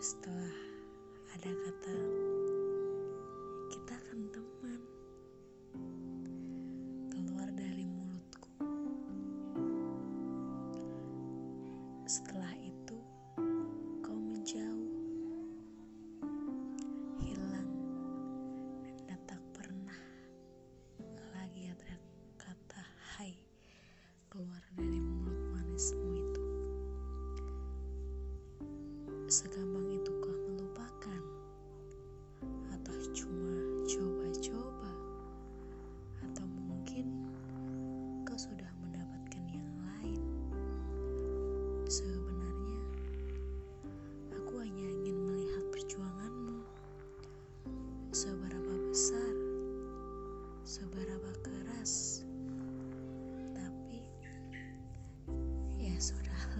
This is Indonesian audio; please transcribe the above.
setelah ada kata kita akan teman. Keluar dari mulutku. Setelah itu kau menjauh. Hilang dan tak pernah lagi ada kata hai keluar dari mulut manismu itu. Segambar Sebenarnya, aku hanya ingin melihat perjuanganmu. Seberapa besar, seberapa keras, tapi ya sudahlah.